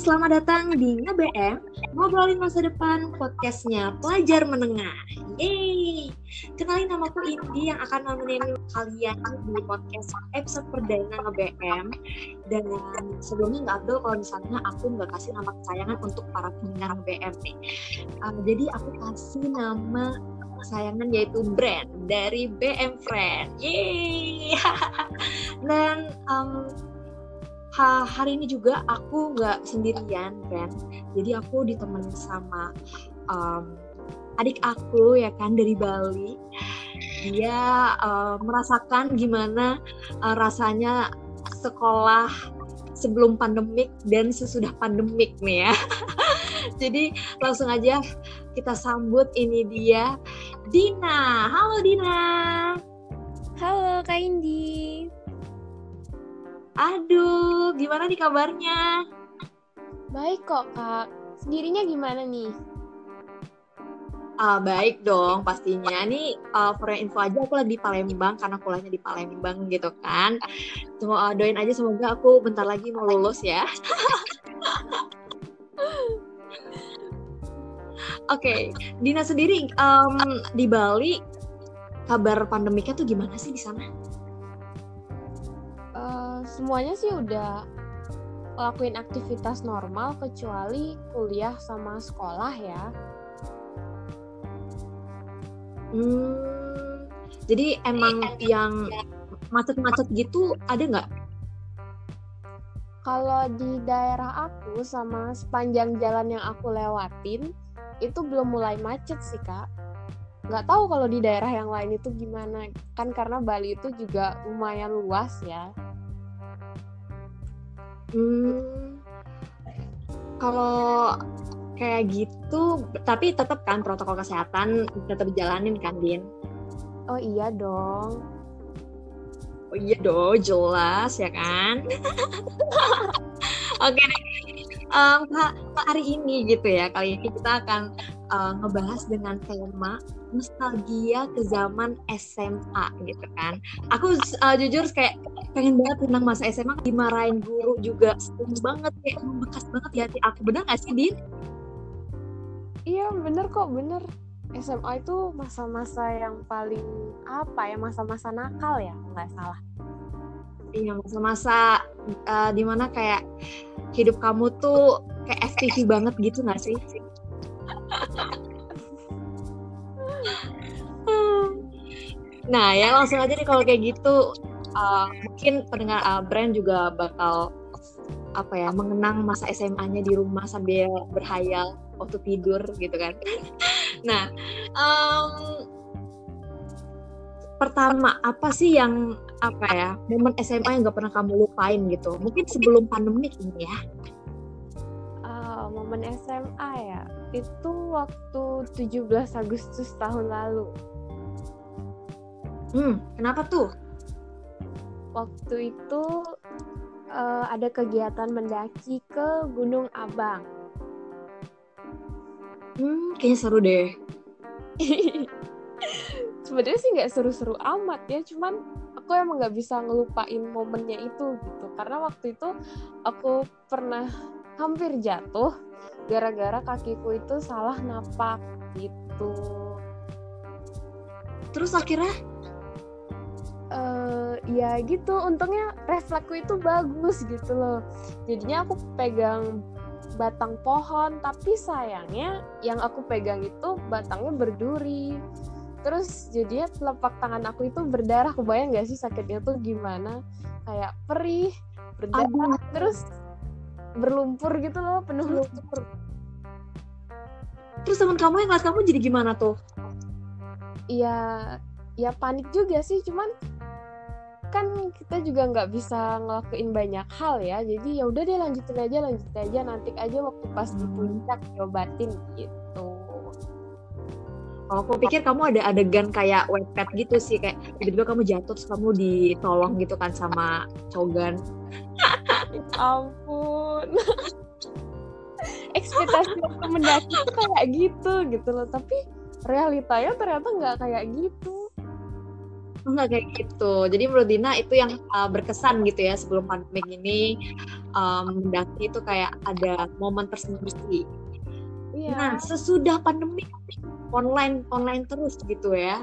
selamat datang di NgeBM, ngobrolin masa depan podcastnya Pelajar Menengah. Yeay! Kenalin namaku Indi yang akan nemenin kalian di podcast episode perdana NgeBM. Dan sebelumnya nggak Abdul kalau misalnya aku nggak kasih nama kesayangan untuk para pendengar NgeBM nih. Uh, jadi aku kasih nama kesayangan yaitu brand dari BM Friend. Yeay! Dan um, ha, hari ini juga aku nggak sendirian kan? Jadi aku ditemani sama um, adik aku ya kan dari Bali. Dia uh, merasakan gimana uh, rasanya sekolah sebelum pandemik dan sesudah pandemik nih ya. Jadi langsung aja kita sambut ini dia Dina. Halo Dina. Halo Kak Indi Aduh, gimana nih kabarnya? Baik kok, Kak. Sendirinya gimana nih? Uh, baik dong pastinya. Nih uh, for info aja aku lagi di Palembang karena kuliahnya di Palembang gitu kan. Cuma uh, doain aja semoga aku bentar lagi mau lulus ya. Oke, okay. Dina sendiri um, di Bali kabar pandemiknya tuh gimana sih di sana? Semuanya sih udah lakuin aktivitas normal kecuali kuliah sama sekolah ya. Hmm, jadi emang yang macet-macet gitu ada nggak? Kalau di daerah aku sama sepanjang jalan yang aku lewatin itu belum mulai macet sih kak. Nggak tahu kalau di daerah yang lain itu gimana kan karena Bali itu juga lumayan luas ya. Hmm, kalau kayak gitu, tapi tetap kan protokol kesehatan tetap dijalanin kan, Din? Oh iya dong. Oh iya dong, jelas ya kan? Oke, okay, um, hari ini gitu ya, kali ini kita akan uh, ngebahas dengan tema nostalgia ke zaman SMA gitu kan. Aku uh, jujur kayak pengen banget tentang masa SMA dimarahin guru juga sering banget kayak membekas banget di hati aku. Bener gak sih, Din? Iya, bener kok, bener. SMA itu masa-masa yang paling apa ya masa-masa nakal ya nggak salah iya masa-masa uh, di mana kayak hidup kamu tuh kayak FTV banget gitu nggak sih? Nah ya langsung aja nih kalau kayak gitu. Uh, mungkin pendengar uh, brand juga bakal apa ya mengenang masa SMA-nya di rumah sambil berhayal waktu tidur gitu kan. nah um, pertama apa sih yang apa ya momen SMA yang gak pernah kamu lupain gitu? Mungkin sebelum pandemi ini ya. Uh, momen SMA ya itu waktu 17 Agustus tahun lalu Hmm, kenapa tuh? Waktu itu uh, ada kegiatan mendaki ke Gunung Abang. Hmm, kayaknya seru deh. Sebenarnya sih nggak seru-seru amat ya, cuman aku emang nggak bisa ngelupain momennya itu gitu. Karena waktu itu aku pernah hampir jatuh gara-gara kakiku itu salah napak gitu. Terus akhirnya uh, ya gitu untungnya refleksku itu bagus gitu loh jadinya aku pegang batang pohon tapi sayangnya yang aku pegang itu batangnya berduri terus jadinya telapak tangan aku itu berdarah. Kebayang gak sih sakitnya tuh gimana? Kayak perih berdarah Aduh. terus berlumpur gitu loh penuh lumpur. Terus teman kamu yang ngeliat kamu jadi gimana tuh? Iya, ya panik juga sih, cuman kan kita juga nggak bisa ngelakuin banyak hal ya. Jadi ya udah deh lanjutin aja lanjutin aja. Nanti aja waktu pas di puncak diobatin gitu Oh, aku pikir kamu ada adegan kayak wetpad gitu sih, kayak tiba-tiba kamu jatuh terus kamu ditolong gitu kan sama cogan. Ampun. Ekspektasi waktu mendaki itu kayak gitu gitu loh, tapi realitanya ternyata nggak kayak gitu Enggak kayak gitu. Jadi menurut Dina itu yang uh, berkesan gitu ya sebelum pandemi ini um, mendaki itu kayak ada momen tersendiri. Iya. Nah sesudah pandemi online online terus gitu ya.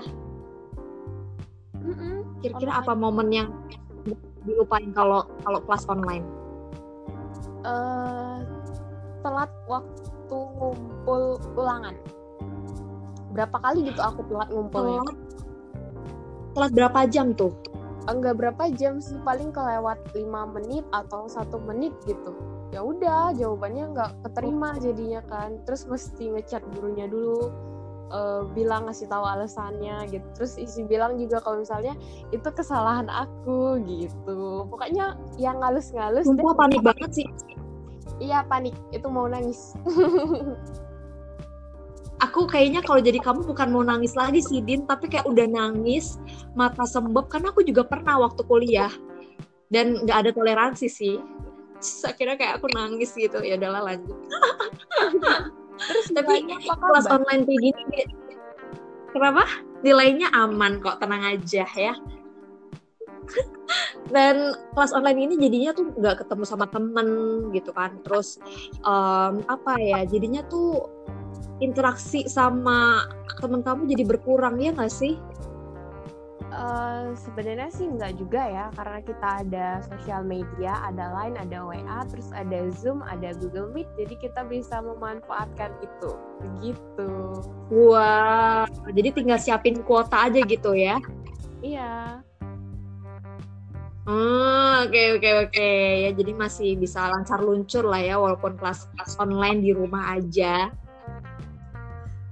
Kira-kira apa momen yang dilupain kalau kalau kelas online? Uh, telat waktu ngumpul ulangan. Berapa kali gitu aku telat ngumpulnya? Telat telat berapa jam tuh? Enggak berapa jam sih, paling kelewat 5 menit atau satu menit gitu. Ya udah, jawabannya nggak keterima jadinya kan. Terus mesti ngechat gurunya dulu, uh, bilang ngasih tahu alasannya gitu. Terus isi bilang juga kalau misalnya itu kesalahan aku gitu. Pokoknya yang ngalus-ngalus. Sumpah panik banget sih. Iya panik, itu mau nangis. aku kayaknya kalau jadi kamu bukan mau nangis lagi sih Din tapi kayak udah nangis mata sembab karena aku juga pernah waktu kuliah dan nggak ada toleransi sih Terus akhirnya kayak aku nangis gitu ya udahlah lanjut terus tapi kelas online kayak gini kenapa? Nilainya aman kok tenang aja ya. Dan kelas online ini jadinya tuh nggak ketemu sama temen gitu kan. Terus um, apa ya jadinya tuh interaksi sama temen kamu jadi berkurang ya nggak sih? Uh, sebenarnya sih nggak juga ya karena kita ada sosial media, ada Line, ada WA, terus ada Zoom, ada Google Meet, jadi kita bisa memanfaatkan itu, begitu. Wah, wow, jadi tinggal siapin kuota aja gitu ya? Iya. Hmm, oke oke oke ya jadi masih bisa lancar luncur lah ya walaupun kelas kelas online di rumah aja.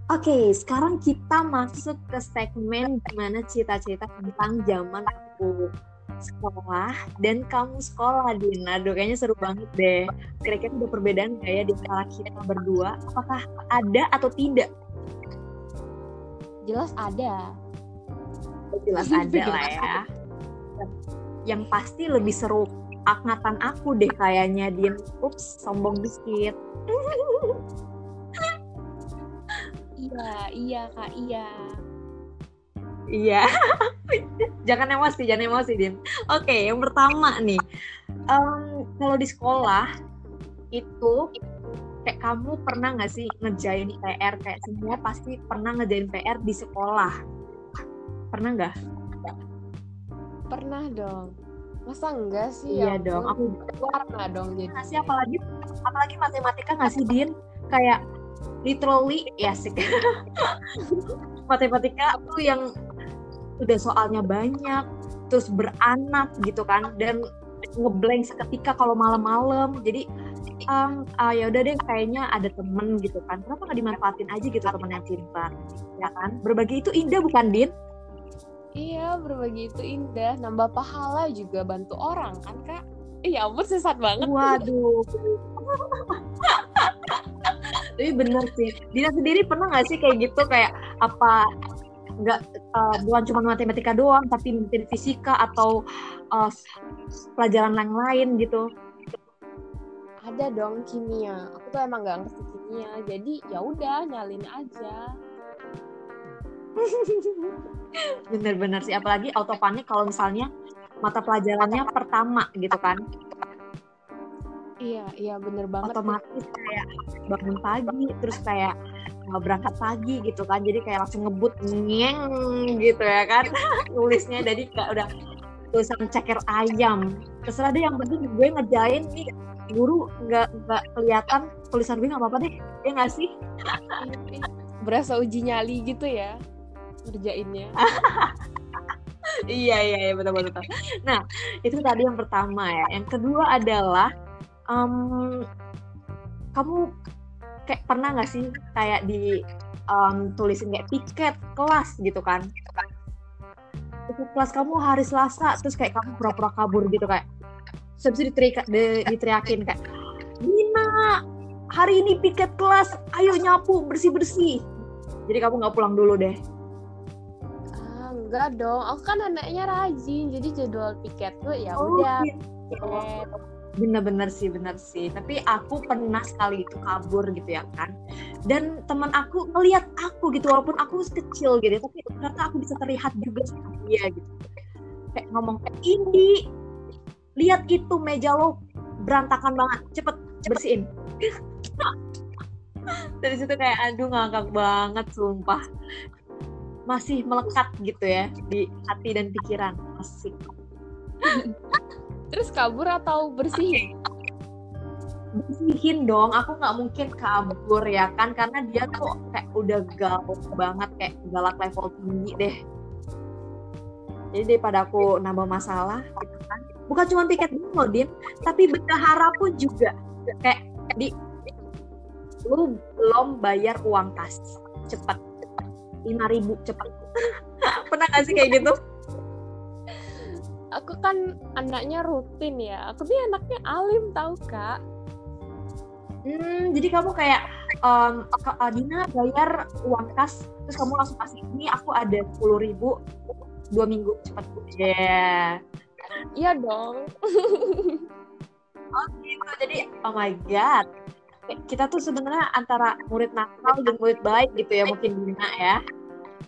Oke, okay, sekarang kita masuk ke segmen gimana cita-cita tentang zaman aku sekolah dan kamu sekolah, Dina. Aduh, kayaknya seru banget deh. Kira-kira ada perbedaan nggak ya di antara kita berdua? Apakah ada atau tidak? Jelas ada. Jelas ada lah ya. Yang pasti lebih seru angkatan aku deh kayaknya, Din. Ups, sombong dikit. Iya, iya kak, iya. Iya. jangan emosi, jangan emosi, Din. Oke, yang pertama nih. Um, kalau di sekolah itu kayak kamu pernah nggak sih ngejain PR kayak semua pasti pernah ngejain PR di sekolah. Pernah nggak? Pernah dong. Masa enggak sih? Iya ya dong aku warna dong jadi sih? Apalagi apalagi matematika nggak sih din? Kayak literally ya sih. Matematika tuh yang udah soalnya banyak terus beranak gitu kan dan ngeblank seketika kalau malam-malam. Jadi um, uh, ya udah deh kayaknya ada temen gitu kan. Kenapa nggak dimanfaatin aja gitu temen yang cinta? Ya kan? Berbagi itu indah bukan din? Iya berbagi itu indah. Nambah pahala juga bantu orang kan kak? Iya ampun sesat banget. Waduh tapi bener sih. Dina sendiri pernah nggak sih kayak gitu kayak apa nggak uh, bukan cuma matematika doang tapi mungkin fisika atau uh, pelajaran yang lain gitu? Ada dong kimia. Aku tuh emang nggak ngerti kimia. Jadi ya udah nyalin aja. Bener-bener sih. Apalagi autopanik kalau misalnya mata pelajarannya pertama gitu kan Iya, iya bener banget. Otomatis kayak bangun pagi, terus kayak berangkat pagi gitu kan, jadi kayak langsung ngebut nyeng gitu ya kan, tulisnya jadi kayak udah tulisan ceker ayam. Terserah deh yang penting gue ngejain nih guru nggak nggak kelihatan tulisan gue nggak apa-apa deh, ya nggak sih? Berasa uji nyali gitu ya kerjainnya. iya iya iya betul betul. Nah itu tadi yang pertama ya. Yang kedua adalah um, kamu kayak pernah nggak sih kayak di um, tulisin kayak tiket kelas gitu kan? Tiket kelas kamu hari Selasa terus kayak kamu pura-pura kabur gitu kayak sebisa diteriak, di, diteriakin kayak Nina hari ini piket kelas ayo nyapu bersih bersih jadi kamu nggak pulang dulu deh? Ah, enggak dong. Aku kan anaknya rajin jadi jadwal piket tuh ya oh, udah. gitu bener-bener sih bener sih. Tapi aku pernah sekali itu kabur gitu ya kan. Dan teman aku melihat aku gitu walaupun aku kecil gitu tapi ternyata aku bisa terlihat juga sama dia gitu. Kayak ngomong Indi lihat itu meja lo berantakan banget cepet bersihin. Dari situ kayak aduh ngangkak banget sumpah. Masih melekat gitu ya di hati dan pikiran asik terus kabur atau bersihin? Bersihin dong aku nggak mungkin kabur ya kan karena dia tuh kayak udah galak banget kayak galak level tinggi deh. Jadi daripada aku nambah masalah gitu kan. Bukan cuma tiket dulu Din. Tapi bendahara pun juga. Kayak di lu belum bayar uang kas cepet. Lima ribu cepet. Pernah gak sih kayak gitu aku kan anaknya rutin ya aku tuh anaknya alim tau kak hmm, jadi kamu kayak um, Dina bayar uang kas terus kamu langsung kasih ini aku ada sepuluh ribu dua minggu cepet ya yeah. iya dong oh gitu jadi oh my god kita tuh sebenarnya antara murid nakal dan murid baik gitu ya mungkin Dina ya.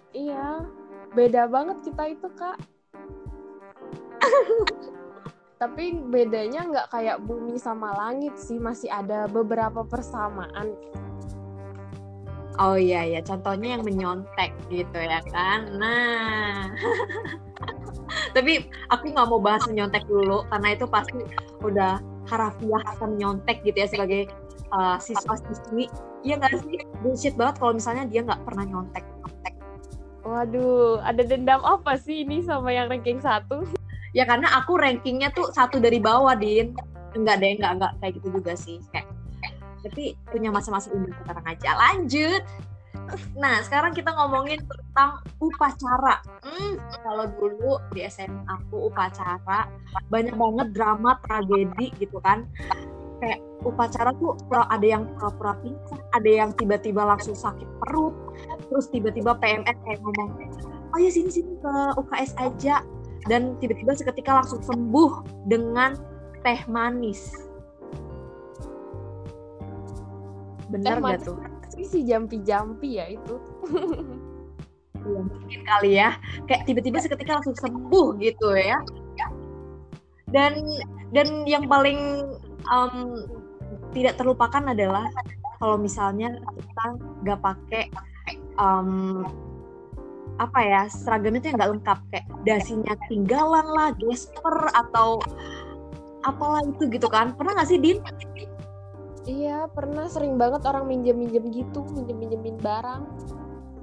Iya, beda banget kita itu kak. Tapi bedanya nggak kayak bumi sama langit sih, masih ada beberapa persamaan. Oh iya ya, contohnya yang menyontek gitu ya kan. Nah, tapi aku nggak mau bahas menyontek dulu karena itu pasti udah harafiah akan menyontek gitu ya sebagai uh, siswa-siswi. Iya nggak sih? Bullshit banget kalau misalnya dia nggak pernah nyontek nyontek waduh ada dendam apa sih ini sama yang ranking satu ya karena aku rankingnya tuh satu dari bawah din. Enggak deh enggak enggak kayak gitu juga sih. Kayak tapi punya masa-masa indah sekarang aja. Lanjut. Nah, sekarang kita ngomongin tentang upacara. Hmm, kalau dulu di SMA aku upacara banyak banget drama tragedi gitu kan. Kayak upacara tuh ada yang pura-pura pingsan, ada yang tiba-tiba langsung sakit perut, terus tiba-tiba PMS kayak ngomong, oh ya sini sini ke UKS aja, dan tiba-tiba seketika langsung sembuh dengan teh manis. Benar nggak tuh? Si jampi-jampi ya itu. Iya mungkin kali ya, kayak tiba-tiba seketika langsung sembuh gitu ya. Dan dan yang paling um, tidak terlupakan adalah kalau misalnya kita nggak pakai um, apa ya seragamnya itu nggak lengkap. Kayak dasinya tinggalan lah gesper atau apalah itu gitu kan. Pernah nggak sih din? Iya pernah. Sering banget orang minjem minjem gitu minjem minjemin barang.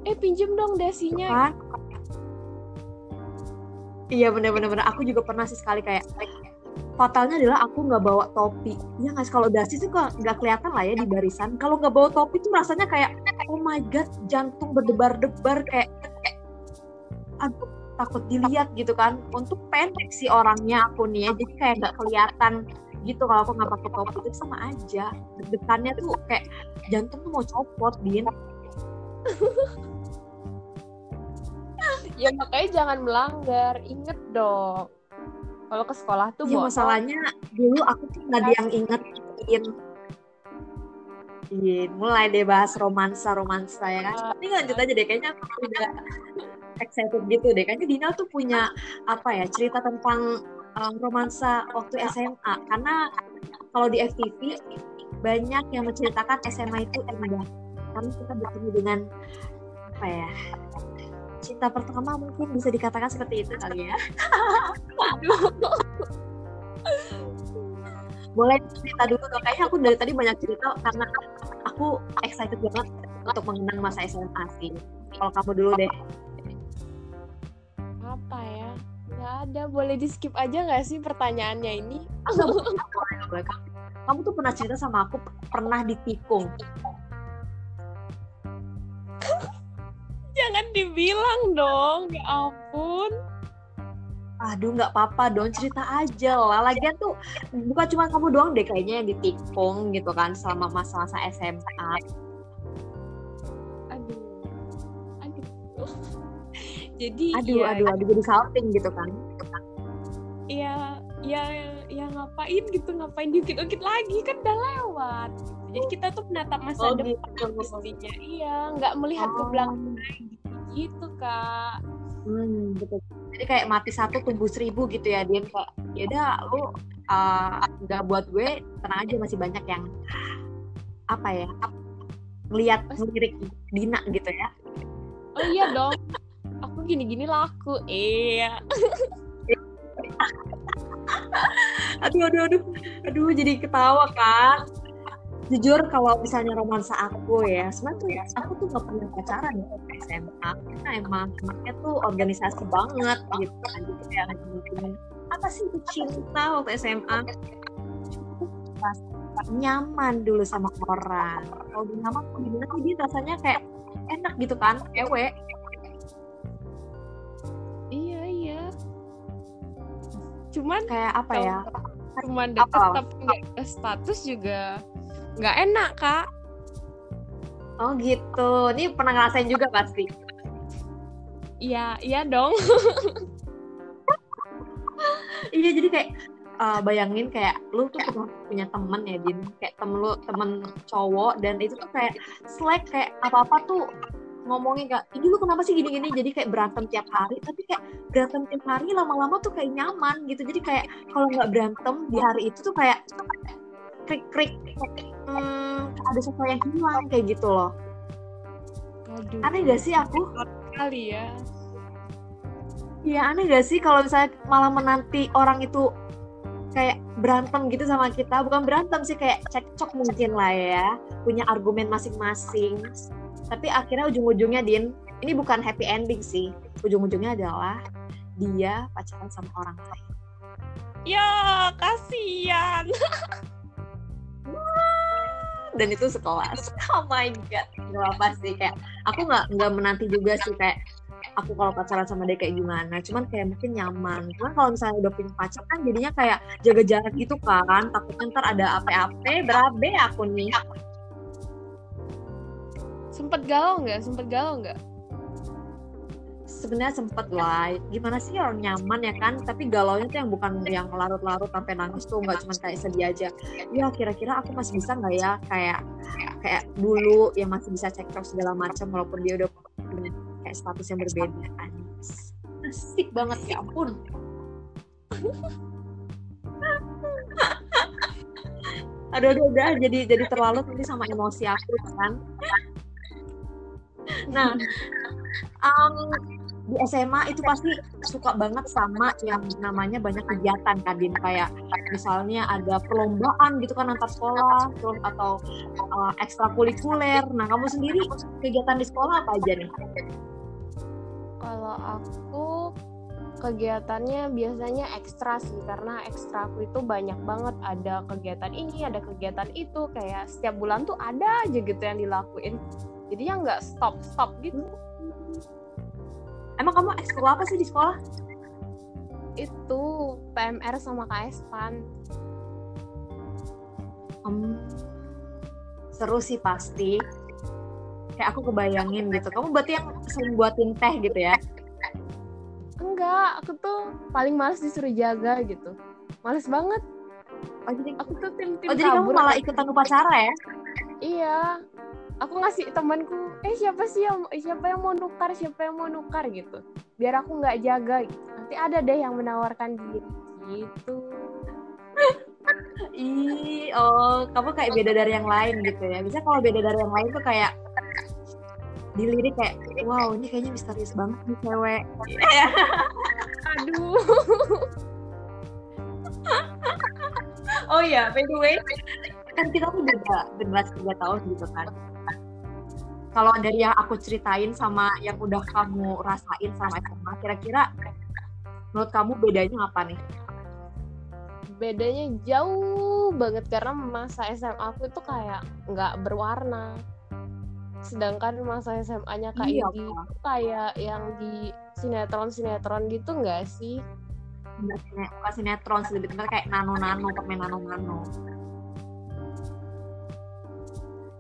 Eh pinjem dong dasinya. Kan? iya bener-bener aku juga pernah sih sekali kayak fatalnya adalah aku nggak bawa topi. Ya nggak kalau dasi tuh nggak kelihatan lah ya di barisan. Kalau nggak bawa topi tuh rasanya kayak oh my god jantung berdebar-debar kayak aduh takut dilihat gitu kan. Untuk pendek sih orangnya aku nih ya. Jadi kayak nggak kelihatan gitu kalau aku nggak pakai topi itu sama aja. Depannya tuh kayak jantung tuh mau copot din. Ya makanya jangan melanggar. Inget dong. Kalau ke sekolah tuh ya, masalahnya dulu aku tuh nggak ada yang ingetin Iya, mulai deh bahas romansa romansa ya kan. Ini lanjut aja deh, kayaknya aku udah excited gitu deh. Kayaknya Dina tuh punya apa ya cerita tentang um, romansa waktu SMA. Karena kalau di FTV banyak yang menceritakan SMA itu indah. Karena kita bertemu dengan apa ya cinta pertama mungkin bisa dikatakan seperti itu kali ya. Boleh cerita dulu dong. Kayaknya aku dari tadi banyak cerita karena aku excited banget untuk mengenang masa SMA sih. Kalau kamu dulu deh. Apa ya? Gak ada. Boleh di skip aja gak sih pertanyaannya ini? Kamu tuh pernah cerita sama aku pernah ditikung. Jangan dibilang dong, ya ampun. Aduh nggak apa-apa dong cerita aja lah. Lagian tuh bukan cuma kamu doang deh kayaknya yang ditikung gitu kan selama masa-masa SMA. Aduh, aduh. Jadi aduh, ya, aduh, aduh, jadi salting gitu kan. Iya, ya, ya ngapain gitu, ngapain dikit-dikit lagi kan udah lewat. Jadi kita tuh menatap masa oh, depan gitu. pastinya. Iya, nggak melihat oh. ke belakang gitu, gitu kak. Hmm, betul. Jadi kayak mati satu tumbuh seribu gitu ya, Din. Kayak, ya udah lu uh, nggak buat gue, tenang aja masih banyak yang apa ya, ngeliat ngelirik Dina gitu ya. Oh iya dong. Aku gini-gini laku. Iya. aduh, aduh, aduh. Aduh, jadi ketawa kan jujur kalau misalnya romansa aku ya sebenarnya ya aku tuh gak pernah pacaran ya SMA karena emang anaknya tuh organisasi banget gitu kan jadi kayak apa sih itu cinta waktu SMA nyaman dulu sama orang kalau udah nyaman tuh gimana sih rasanya kayak enak gitu kan ewe iya iya. Cuman kayak apa ya? cuman deket tapi nggak status juga nggak enak kak. Oh gitu. Ini pernah ngerasain juga pasti? Iya iya dong. Iya jadi kayak uh, bayangin kayak lu tuh pernah punya temen ya Din. Kayak temen lu temen cowok dan itu tuh kayak slack kayak apa apa tuh ngomongin kayak ini lu kenapa sih gini-gini? Jadi kayak berantem tiap hari tapi kayak berantem tiap hari lama-lama tuh kayak nyaman gitu. Jadi kayak kalau nggak berantem di hari itu tuh kayak krik krik hmm, ada sesuatu yang hilang kayak gitu loh. Aduh. aneh gak sih aku? Kali ya. Iya aneh gak sih kalau misalnya malah menanti orang itu kayak berantem gitu sama kita? Bukan berantem sih kayak cekcok mungkin lah ya punya argumen masing-masing tapi akhirnya ujung-ujungnya Din ini bukan happy ending sih. Ujung-ujungnya adalah dia pacaran sama orang lain. Ya kasihan. Dan itu sekelas. Oh my god. Gak apa sih kayak aku nggak nggak menanti juga sih kayak aku kalau pacaran sama dia kayak gimana. Cuman kayak mungkin nyaman. Cuman kalau misalnya udah punya pacar kan jadinya kayak jaga jarak gitu kan. Takutnya ntar ada apa-apa berabe aku nih sempet galau nggak? Sempet galau nggak? Sebenarnya sempet lah. Gimana sih orang nyaman ya kan? Tapi galau tuh yang bukan yang larut-larut sampai nangis tuh nggak cuma kayak sedih aja. Ya kira-kira aku masih bisa nggak ya? Kayak kayak dulu yang masih bisa cekcok segala macam walaupun dia udah punya kayak status yang berbeda. Asik banget. Ya ampun. Aduh aduh udah jadi jadi terlalu nanti sama emosi aku kan nah um, di SMA itu pasti suka banget sama yang namanya banyak kegiatan Kadin kayak misalnya ada perlombaan gitu kan antar sekolah terus atau uh, ekstrakurikuler. Nah kamu sendiri kegiatan di sekolah apa aja nih? Kalau aku kegiatannya biasanya ekstra sih karena ekstra aku itu banyak banget ada kegiatan ini ada kegiatan itu kayak setiap bulan tuh ada aja gitu yang dilakuin jadi yang nggak stop stop gitu Emang kamu ekskul apa sih di sekolah? Itu PMR sama KSPAN. Um, seru sih pasti. Kayak aku kebayangin gitu. Kamu berarti yang sering buatin teh gitu ya? Enggak, aku tuh paling males disuruh jaga gitu. Males banget. Oh, jadi aku tuh tim-tim Oh, jadi kamu malah ikutan upacara ya? Iya, aku ngasih temanku eh siapa sih yang eh, siapa yang mau nukar siapa yang mau nukar gitu biar aku nggak jaga gitu. nanti ada deh yang menawarkan diri gitu Ih, oh, kamu kayak beda dari yang lain gitu ya. Bisa kalau beda dari yang lain tuh kayak dilirik kayak, wow ini kayaknya misterius banget nih cewek. Aduh. oh iya, by the way, kan kita tuh beda generasi tiga tahun gitu kan kalau dari yang aku ceritain sama yang udah kamu rasain sama SMA kira-kira menurut kamu bedanya apa nih? Bedanya jauh banget karena masa SMA aku itu kayak nggak berwarna. Sedangkan masa SMA-nya Kak iya, Idi itu kayak yang di sinetron-sinetron gitu nggak sih? Nggak sinetron, lebih kayak nano-nano, permen nano-nano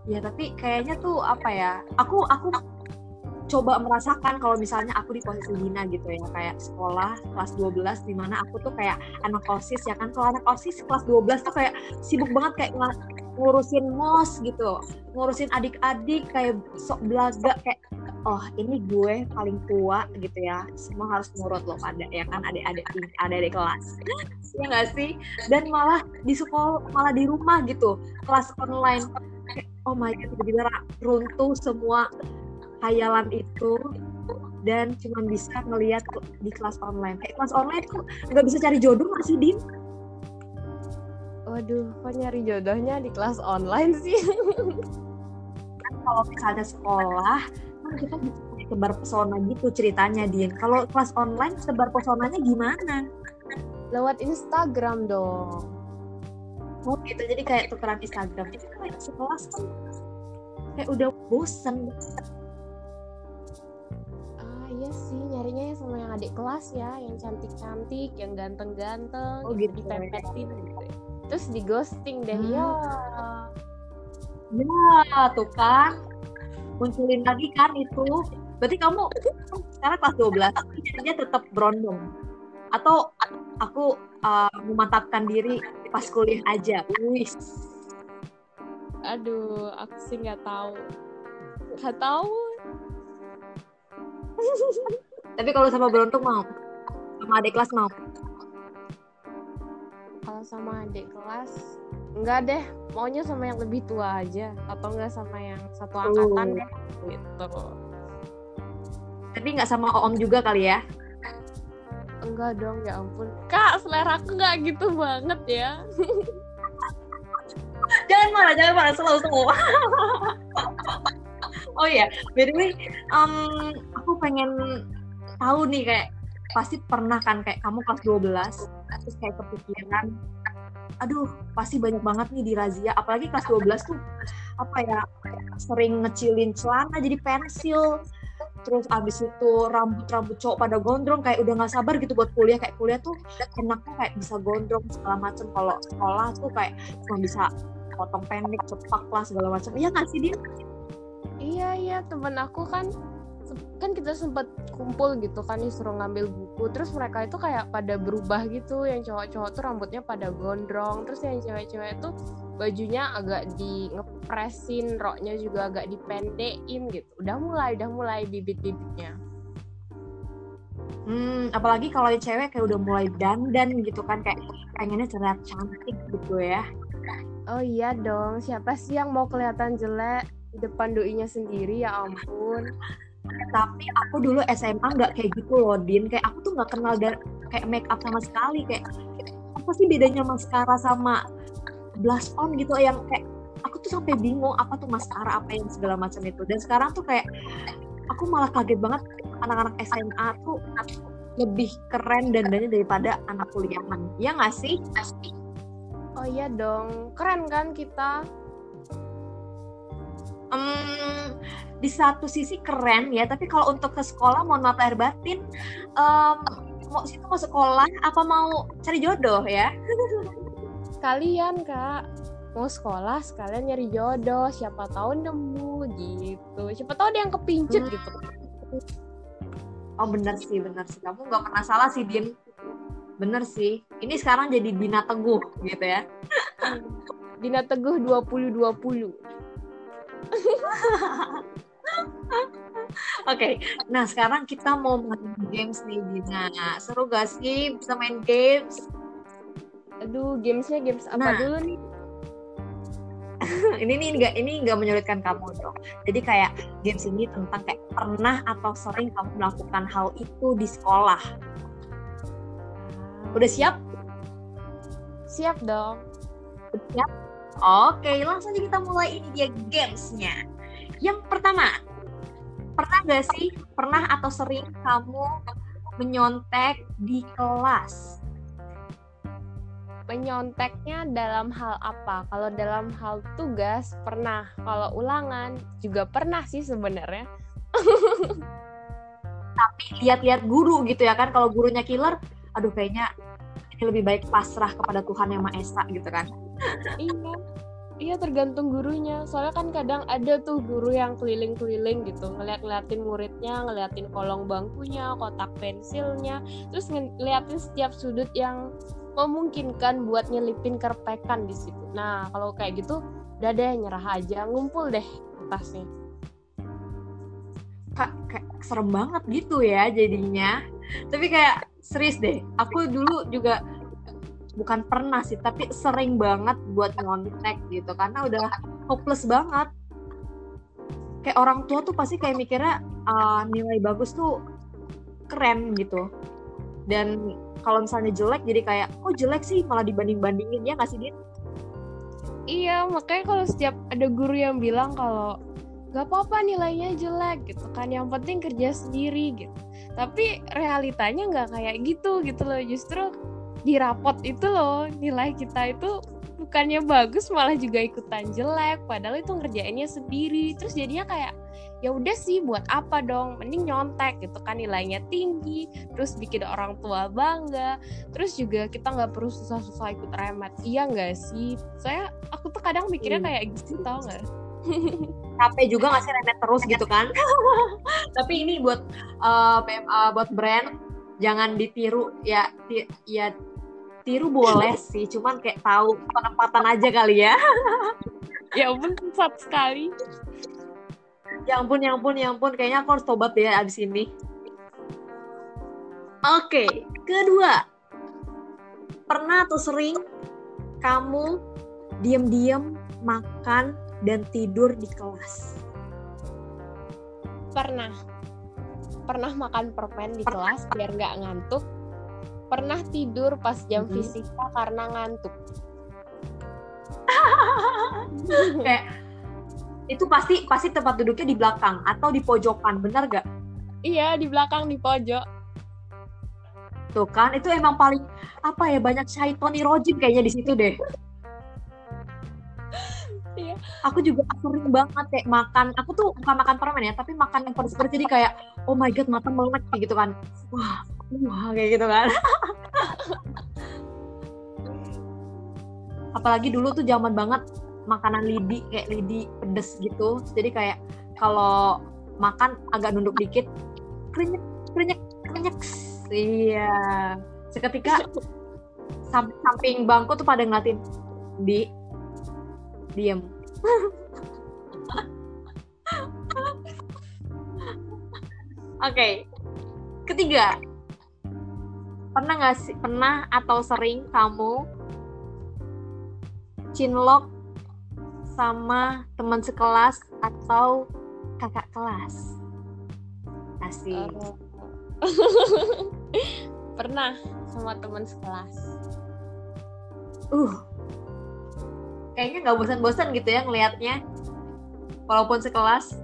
ya tapi kayaknya tuh apa ya aku aku coba merasakan kalau misalnya aku di posisi Dina gitu ya kayak sekolah kelas 12 di mana aku tuh kayak anak OSIS ya kan. Kalau anak OSIS kelas 12 tuh kayak sibuk banget kayak ngurusin mos gitu ngurusin adik-adik kayak sok belaga kayak oh ini gue paling tua gitu ya. Semua harus nurut loh pada ya kan adik-adik adik-adik kelas. Ya nggak sih? Dan malah di sekolah malah di rumah gitu kelas online oh my god tiba-tiba runtuh semua hayalan itu dan cuma bisa ngelihat di kelas online. Kayak kelas online tuh nggak bisa cari jodoh masih Din? Waduh kok nyari jodohnya di kelas online sih? Kalau misalnya sekolah kan kita bisa sebar pesona gitu ceritanya Din. Kalau kelas online sebar pesonanya gimana? Lewat Instagram dong oh gitu. Jadi kayak tukeran Instagram. Itu kayak sekelas kan. Kayak udah bosen. Ah iya sih. Nyarinya ya sama yang adik kelas ya. Yang cantik-cantik yang ganteng-ganteng oh gitu. ditempetin gitu. Terus di ghosting deh. Hmm. ya ya tuh kan. Munculin lagi kan itu. Berarti kamu sekarang kelas 12 dia tetap berondong. Atau aku uh, memantapkan diri pas kuliah aja. Wis aduh aku sih nggak tahu. Nggak tahu. Tapi kalau sama beruntung mau. Sama adik kelas mau. Kalau sama adik kelas enggak deh. Maunya sama yang lebih tua aja. Atau enggak sama yang satu angkatan uh. deh gitu. Tapi nggak sama om juga kali ya enggak dong ya ampun. Kak selera aku nggak gitu banget ya. Jangan marah jangan marah. Selalu selalu oh ya by the way um, aku pengen tahu nih kayak pasti pernah kan kayak kamu kelas 12 terus kayak kepikiran aduh pasti banyak banget nih di razia. Apalagi kelas 12 tuh apa ya sering ngecilin celana jadi pensil terus abis itu rambut-rambut cowok pada gondrong kayak udah nggak sabar gitu buat kuliah. Kayak kuliah tuh enaknya kayak bisa gondrong segala macem. Kalau sekolah tuh kayak cuma bisa potong pendek cepak lah segala macam iya nggak sih dia iya iya. Temen aku kan kan kita sempat kumpul gitu kan disuruh ngambil buku. Terus mereka itu kayak pada berubah gitu. Yang cowok-cowok tuh rambutnya pada gondrong. Terus yang cewek-cewek itu bajunya agak di ngepresin roknya juga agak dipendekin gitu. Udah mulai udah mulai bibit-bibitnya. Hmm, apalagi kalau cewek kayak udah mulai dandan gitu kan kayak pengennya terlihat cantik gitu ya. Oh iya dong, siapa sih yang mau kelihatan jelek di depan doinya sendiri? Ya ampun. Tapi aku dulu SMA nggak kayak gitu loh Din. Kayak aku tuh nggak kenal dari kayak make up sama sekali. Kayak apa sih bedanya maskara sama blush on gitu yang kayak aku tuh sampai bingung apa tuh maskara apa yang segala macam itu. Dan sekarang tuh kayak aku malah kaget banget anak-anak SMA tuh lebih keren dan dandannya daripada anak kuliahan. Ya nggak sih? Oh iya dong keren kan kita? Um, di satu sisi keren ya tapi kalau untuk ke sekolah mohon maaf lahir batin um, mau situ mau sekolah apa mau cari jodoh ya kalian kak. Mau sekolah sekalian nyari jodoh. Siapa tahu nemu gitu. Siapa tahu ada yang kepincut hmm. gitu. Oh bener sih bener sih. Kamu nggak pernah salah sih Din. Bener sih. Ini sekarang jadi Bina Teguh gitu ya. Bina Teguh 2020 Oke, okay. nah sekarang kita mau main games nih Dina. Seru gak sih? Bisa main games? Aduh, gamesnya games apa nah, dulu nih? ini nih nggak ini nggak menyulitkan kamu dong. Jadi kayak games ini tentang kayak pernah atau sering kamu melakukan hal itu di sekolah. Udah siap? Siap dong. Udah siap? Oke, langsung aja kita mulai ini dia gamesnya. Yang pertama, pernah gak sih, pernah atau sering kamu menyontek di kelas? Menyonteknya dalam hal apa? Kalau dalam hal tugas pernah, kalau ulangan juga pernah sih sebenarnya. Tapi lihat-lihat guru gitu ya kan, kalau gurunya killer, aduh kayaknya ini lebih baik pasrah kepada Tuhan yang Maha Esa gitu kan. iya Iya tergantung gurunya. Soalnya kan kadang ada tuh guru yang keliling-keliling gitu, ngeliat-ngeliatin muridnya, ngeliatin kolong bangkunya, kotak pensilnya, terus ngeliatin setiap sudut yang memungkinkan buat nyelipin kerpekan di situ. Nah kalau kayak gitu, udah deh nyerah aja, ngumpul deh tasnya. Kak, kayak serem banget gitu ya jadinya tapi kayak serius deh aku dulu juga bukan pernah sih tapi sering banget buat ngontek gitu karena udah hopeless banget kayak orang tua tuh pasti kayak mikirnya uh, nilai bagus tuh keren gitu dan kalau misalnya jelek jadi kayak oh jelek sih malah dibanding bandingin ya nggak sih Din? Iya makanya kalau setiap ada guru yang bilang kalau gak apa-apa nilainya jelek gitu kan. Yang penting kerja sendiri gitu. Tapi realitanya nggak kayak gitu gitu loh. Justru di rapot itu loh nilai kita itu bukannya bagus malah juga ikutan jelek. Padahal itu ngerjainnya sendiri. Terus jadinya kayak ya udah sih buat apa dong? Mending nyontek gitu kan nilainya tinggi terus bikin orang tua bangga terus juga kita nggak perlu susah-susah ikut remet iya nggak sih? Saya aku tuh kadang mikirnya hmm. kayak gitu tau nggak? Capek juga ngasih remet terus gitu kan? Tapi ini buat uh, buat brand jangan ditiru. Ya ya tiru boleh sih cuman kayak tahu penempatan aja kali ya. Ya ampun sekali ya ampun ya ampun ya ampun kayaknya aku harus tobat ya abis ini oke kedua pernah atau sering kamu diam-diam makan dan tidur di kelas pernah pernah makan permen di pernah. kelas biar nggak ngantuk pernah tidur pas jam hmm. fisika karena ngantuk. Kayak itu pasti pasti tempat duduknya di belakang atau di pojokan, benar gak? Iya di belakang di pojok. Tuh kan itu emang paling apa ya banyak syaitoni rojim kayaknya di situ deh. Iya. Aku juga sering banget kayak makan. Aku tuh bukan makan permen ya, tapi makan yang pedes-pedes jadi kayak oh my god mata melek gitu kan. Wah, wah kayak gitu kan apalagi dulu tuh zaman banget makanan lidi kayak lidi pedes gitu. Jadi kayak kalau makan agak nunduk dikit krenyek krenyek krenyek iya. Seketika samping, samping bangku tuh pada ngeliatin di diem. Oke, okay. ketiga, pernah nggak sih pernah atau sering kamu cinlok sama teman sekelas atau kakak kelas. Asik. Pernah sama teman sekelas? Uh. Kayaknya nggak bosan-bosan gitu ya ngelihatnya walaupun sekelas.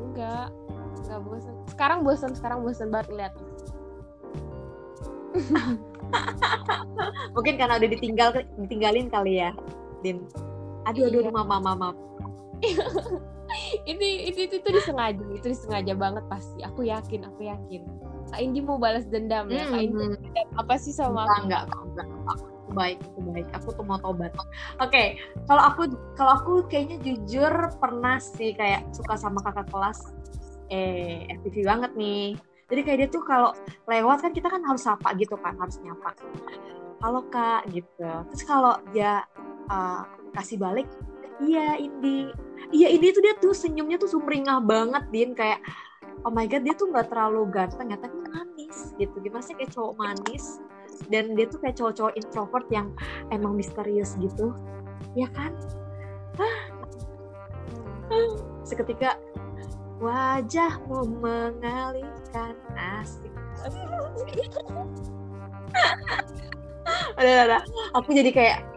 Enggak. Nggak bosan. Sekarang bosan sekarang bosan banget lihatnya Mungkin karena udah ditinggal ditinggalin kali ya, Din. Aduh, aduh, iya. mama, mama. ini itu, itu itu disengaja, itu disengaja banget pasti. Aku yakin, aku yakin. Kak Indi mau balas dendam ya, Kak Indi. Hmm. Dendam apa sih sama aku? Enggak, enggak, enggak. Aku baik, aku baik. Aku tuh mau tobat. Oke, okay. kalau aku kalau aku kayaknya jujur pernah sih kayak suka sama kakak kelas eh FTV banget nih jadi kayak dia tuh kalau lewat kan kita kan harus sapa gitu kan harus nyapa halo kak gitu terus kalau dia uh, kasih balik iya Indi. Iya Indi tuh dia tuh senyumnya tuh sumringah banget din. Kayak oh my god dia tuh nggak terlalu ganteng ya tapi manis gitu. Gimana sih kayak cowok manis dan dia tuh kayak cowok-cowok introvert yang emang misterius gitu. Ya kan? Seketika wajahmu mengalihkan asik. Ada ada. Aku jadi kayak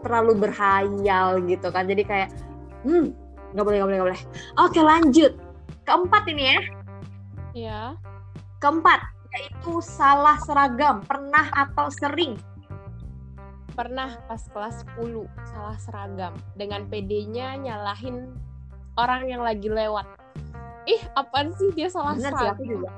terlalu berhayal gitu kan. Jadi kayak hmm nggak boleh nggak boleh nggak boleh. Oke lanjut. Keempat ini ya. Ya keempat yaitu salah seragam pernah atau sering? Pernah pas kelas 10 salah seragam. Dengan PD-nya nyalahin orang yang lagi lewat. Ih apaan sih dia salah Bener sih aku juga.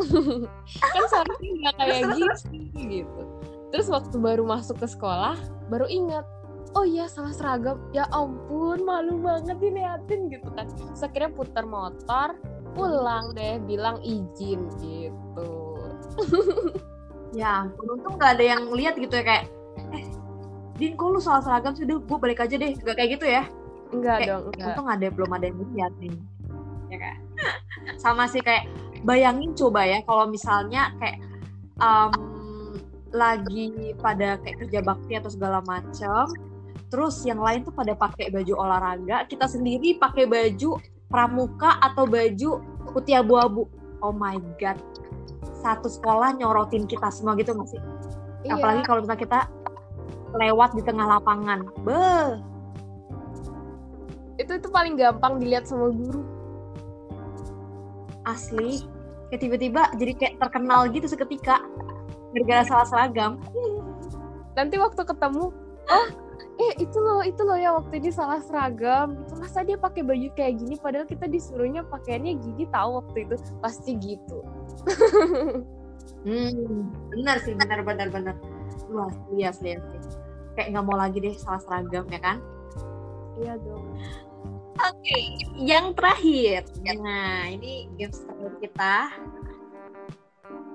Kan seharusnya nggak kayak gitu gitu terus waktu baru masuk ke sekolah baru ingat oh iya salah seragam. Ya ampun malu banget diliatin gitu kan. Terus akhirnya putar motor pulang deh bilang izin gitu. Ya untung nggak ada yang lihat gitu ya kayak eh Din kok lu salah seragam sih? Gue balik aja deh. Gak kayak gitu ya? Enggak kayak, dong enggak. untung ada belum ada yang lihat nih. Ya kan? Sama sih kayak bayangin coba ya kalau misalnya kayak um, lagi pada kayak kerja bakti atau segala macam terus yang lain tuh pada pakai baju olahraga. Kita sendiri pakai baju pramuka atau baju putih abu-abu. Oh my god. Satu sekolah nyorotin kita semua gitu nggak sih? Iya. apalagi kalau misalnya kita lewat di tengah lapangan. Be itu itu paling gampang dilihat sama guru. Asli. Kayak tiba-tiba jadi kayak terkenal gitu seketika gara-gara salah seragam. Nanti waktu ketemu oh eh itu loh itu loh ya waktu ini salah seragam. Gitu masa dia pakai baju kayak gini padahal kita disuruhnya pakaiannya gini tahu waktu itu? Pasti gitu. Hmm benar sih benar benar benar. Luas lias lias kayak nggak mau lagi deh salah seragam ya kan? Iya dong. Oke okay. yang terakhir. Nah ini games terakhir kita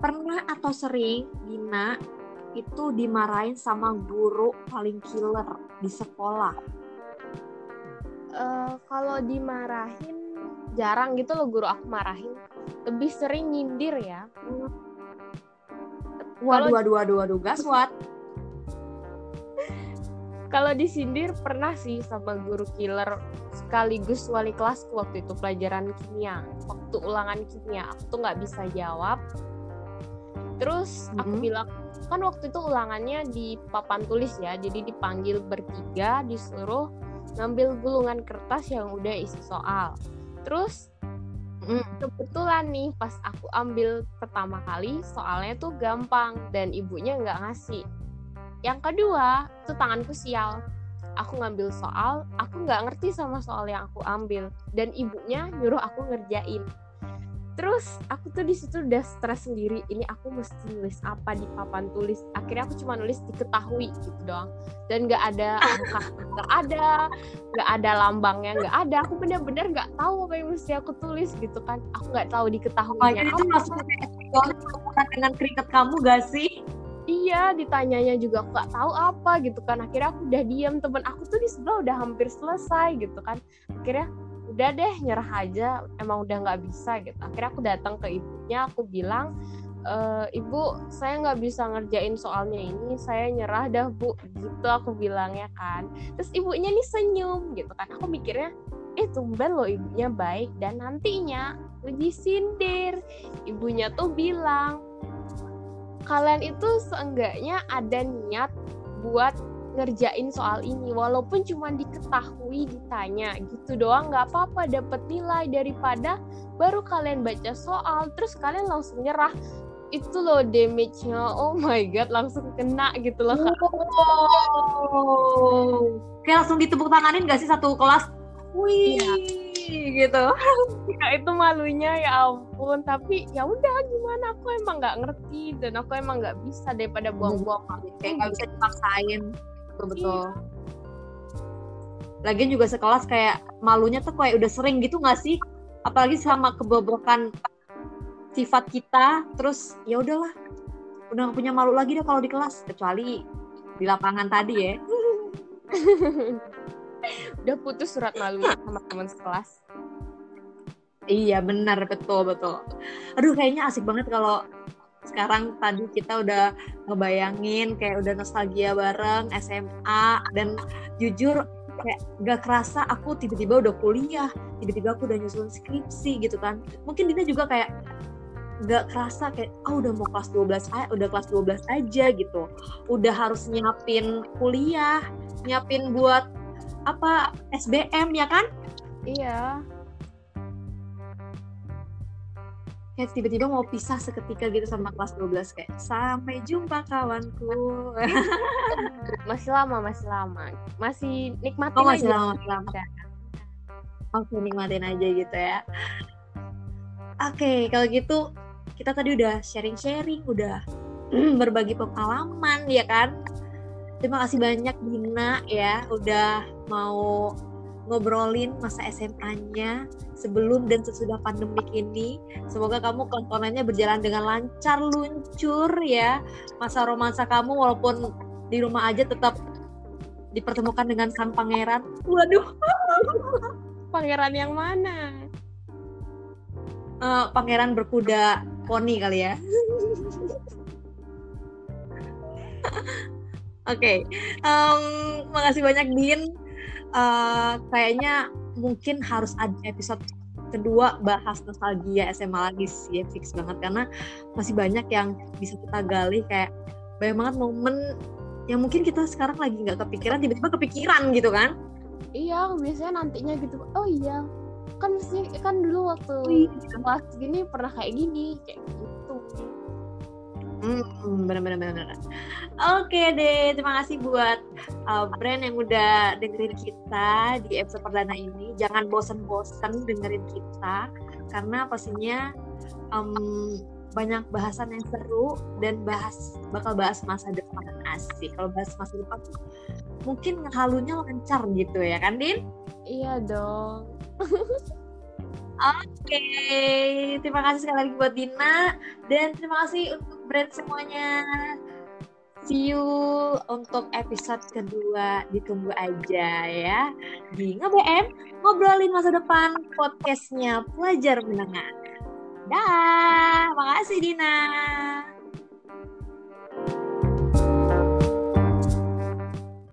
pernah atau sering Dina itu dimarahin sama guru paling killer di sekolah? Uh, kalau dimarahin jarang gitu loh guru aku marahin. Lebih sering nyindir ya. Waduh, waduh, waduh, waduh, gaswat. Kalau disindir pernah sih sama guru killer sekaligus wali kelas waktu itu pelajaran kimia. Waktu ulangan kimia aku tuh nggak bisa jawab. Terus aku mm -hmm. bilang kan waktu itu ulangannya di papan tulis ya jadi dipanggil bertiga disuruh ngambil gulungan kertas yang udah isi soal. Terus mm. kebetulan nih pas aku ambil pertama kali soalnya tuh gampang dan ibunya nggak ngasih. Yang kedua itu tanganku sial. Aku ngambil soal aku nggak ngerti sama soal yang aku ambil. Dan ibunya nyuruh aku ngerjain terus aku tuh di situ udah stres sendiri ini aku mesti nulis apa di papan tulis. Akhirnya aku cuma nulis diketahui gitu doang. Dan nggak ada angka nggak ada nggak ada lambangnya nggak ada. Aku bener-bener nggak tahu apa yang mesti aku tulis gitu kan. Aku nggak tahu diketahui oh, itu langsung dengan keringet kamu gak sih? Iya ditanyanya juga aku nggak tahu apa gitu kan. Akhirnya aku udah diam temen aku tuh di sebelah udah hampir selesai gitu kan. Akhirnya udah deh nyerah aja emang udah nggak bisa gitu. Akhirnya aku datang ke ibunya aku bilang e, ibu saya nggak bisa ngerjain soalnya ini saya nyerah dah bu. Gitu aku bilangnya kan. Terus ibunya nih senyum gitu kan. Aku mikirnya eh tumben loh ibunya baik dan nantinya uji sindir. Ibunya tuh bilang kalian itu seenggaknya ada niat buat ngerjain soal ini walaupun cuma diketahui ditanya gitu doang nggak apa-apa dapat nilai daripada baru kalian baca soal terus kalian langsung nyerah. Itu loh damage-nya oh my god langsung kena gitu loh kak. Oh. kayak langsung ditepuk tanganin gak sih satu kelas? Wih ya. gitu. Ya itu malunya ya ampun. Tapi ya udah gimana? Aku emang nggak ngerti dan aku emang nggak bisa daripada buang-buang waktu. Kayak nggak bisa dipaksain betul betul. Iya. lagian juga sekelas kayak malunya tuh kayak udah sering gitu gak sih? Apalagi sama kebobrokan sifat kita terus ya udahlah udah gak punya malu lagi deh kalau di kelas kecuali di lapangan tadi ya. Udah putus surat malu sama teman sekelas. Iya benar betul betul. Aduh kayaknya asik banget kalau sekarang tadi kita udah ngebayangin kayak udah nostalgia bareng SMA dan jujur kayak gak kerasa aku tiba-tiba udah kuliah tiba-tiba aku udah nyusun skripsi gitu kan. Mungkin Dina juga kayak gak kerasa kayak oh udah mau kelas 12 aja udah kelas 12 aja gitu. Udah harus nyiapin kuliah nyiapin buat apa SBM ya kan? Iya kayak tiba-tiba mau pisah seketika gitu sama kelas 12 kayak sampai jumpa kawanku. Masih lama masih lama. Masih nikmatin oh, masih aja. lama, masih lama. oke nikmatin aja gitu ya. Oke okay, kalau gitu kita tadi udah sharing-sharing udah berbagi pengalaman ya kan? Terima kasih banyak Dina ya udah mau ngobrolin masa SMA-nya sebelum dan sesudah pandemik ini. Semoga kamu tontonannya berjalan dengan lancar, luncur ya. Masa romansa kamu walaupun di rumah aja tetap dipertemukan dengan sang pangeran. Waduh. pangeran yang mana? uh, pangeran berkuda poni kali ya. Oke, okay. um, makasih banyak Din. Uh, kayaknya mungkin harus ada episode kedua bahas nostalgia SMA lagi sih, fix banget karena masih banyak yang bisa kita gali kayak banyak banget momen yang mungkin kita sekarang lagi nggak kepikiran tiba-tiba kepikiran gitu kan? Iya, biasanya nantinya gitu. Oh iya, kan mesti kan dulu waktu oh, iya. kelas gini pernah kayak gini kayak gitu. Hmm, benar-benar benar. Oke deh, terima kasih buat uh, brand yang udah dengerin kita di episode perdana ini. Jangan bosen-bosen dengerin kita karena pastinya um, banyak bahasan yang seru dan bahas bakal bahas masa depan asik. Kalau bahas masa depan mungkin halunya lancar gitu ya kan, Din? Iya dong. Oke, okay. terima kasih sekali lagi buat Dina dan terima kasih untuk brand semuanya. See you untuk episode kedua ditunggu aja ya. Di ngebm ngobrolin masa depan podcastnya pelajar menengah. Dah makasih Dina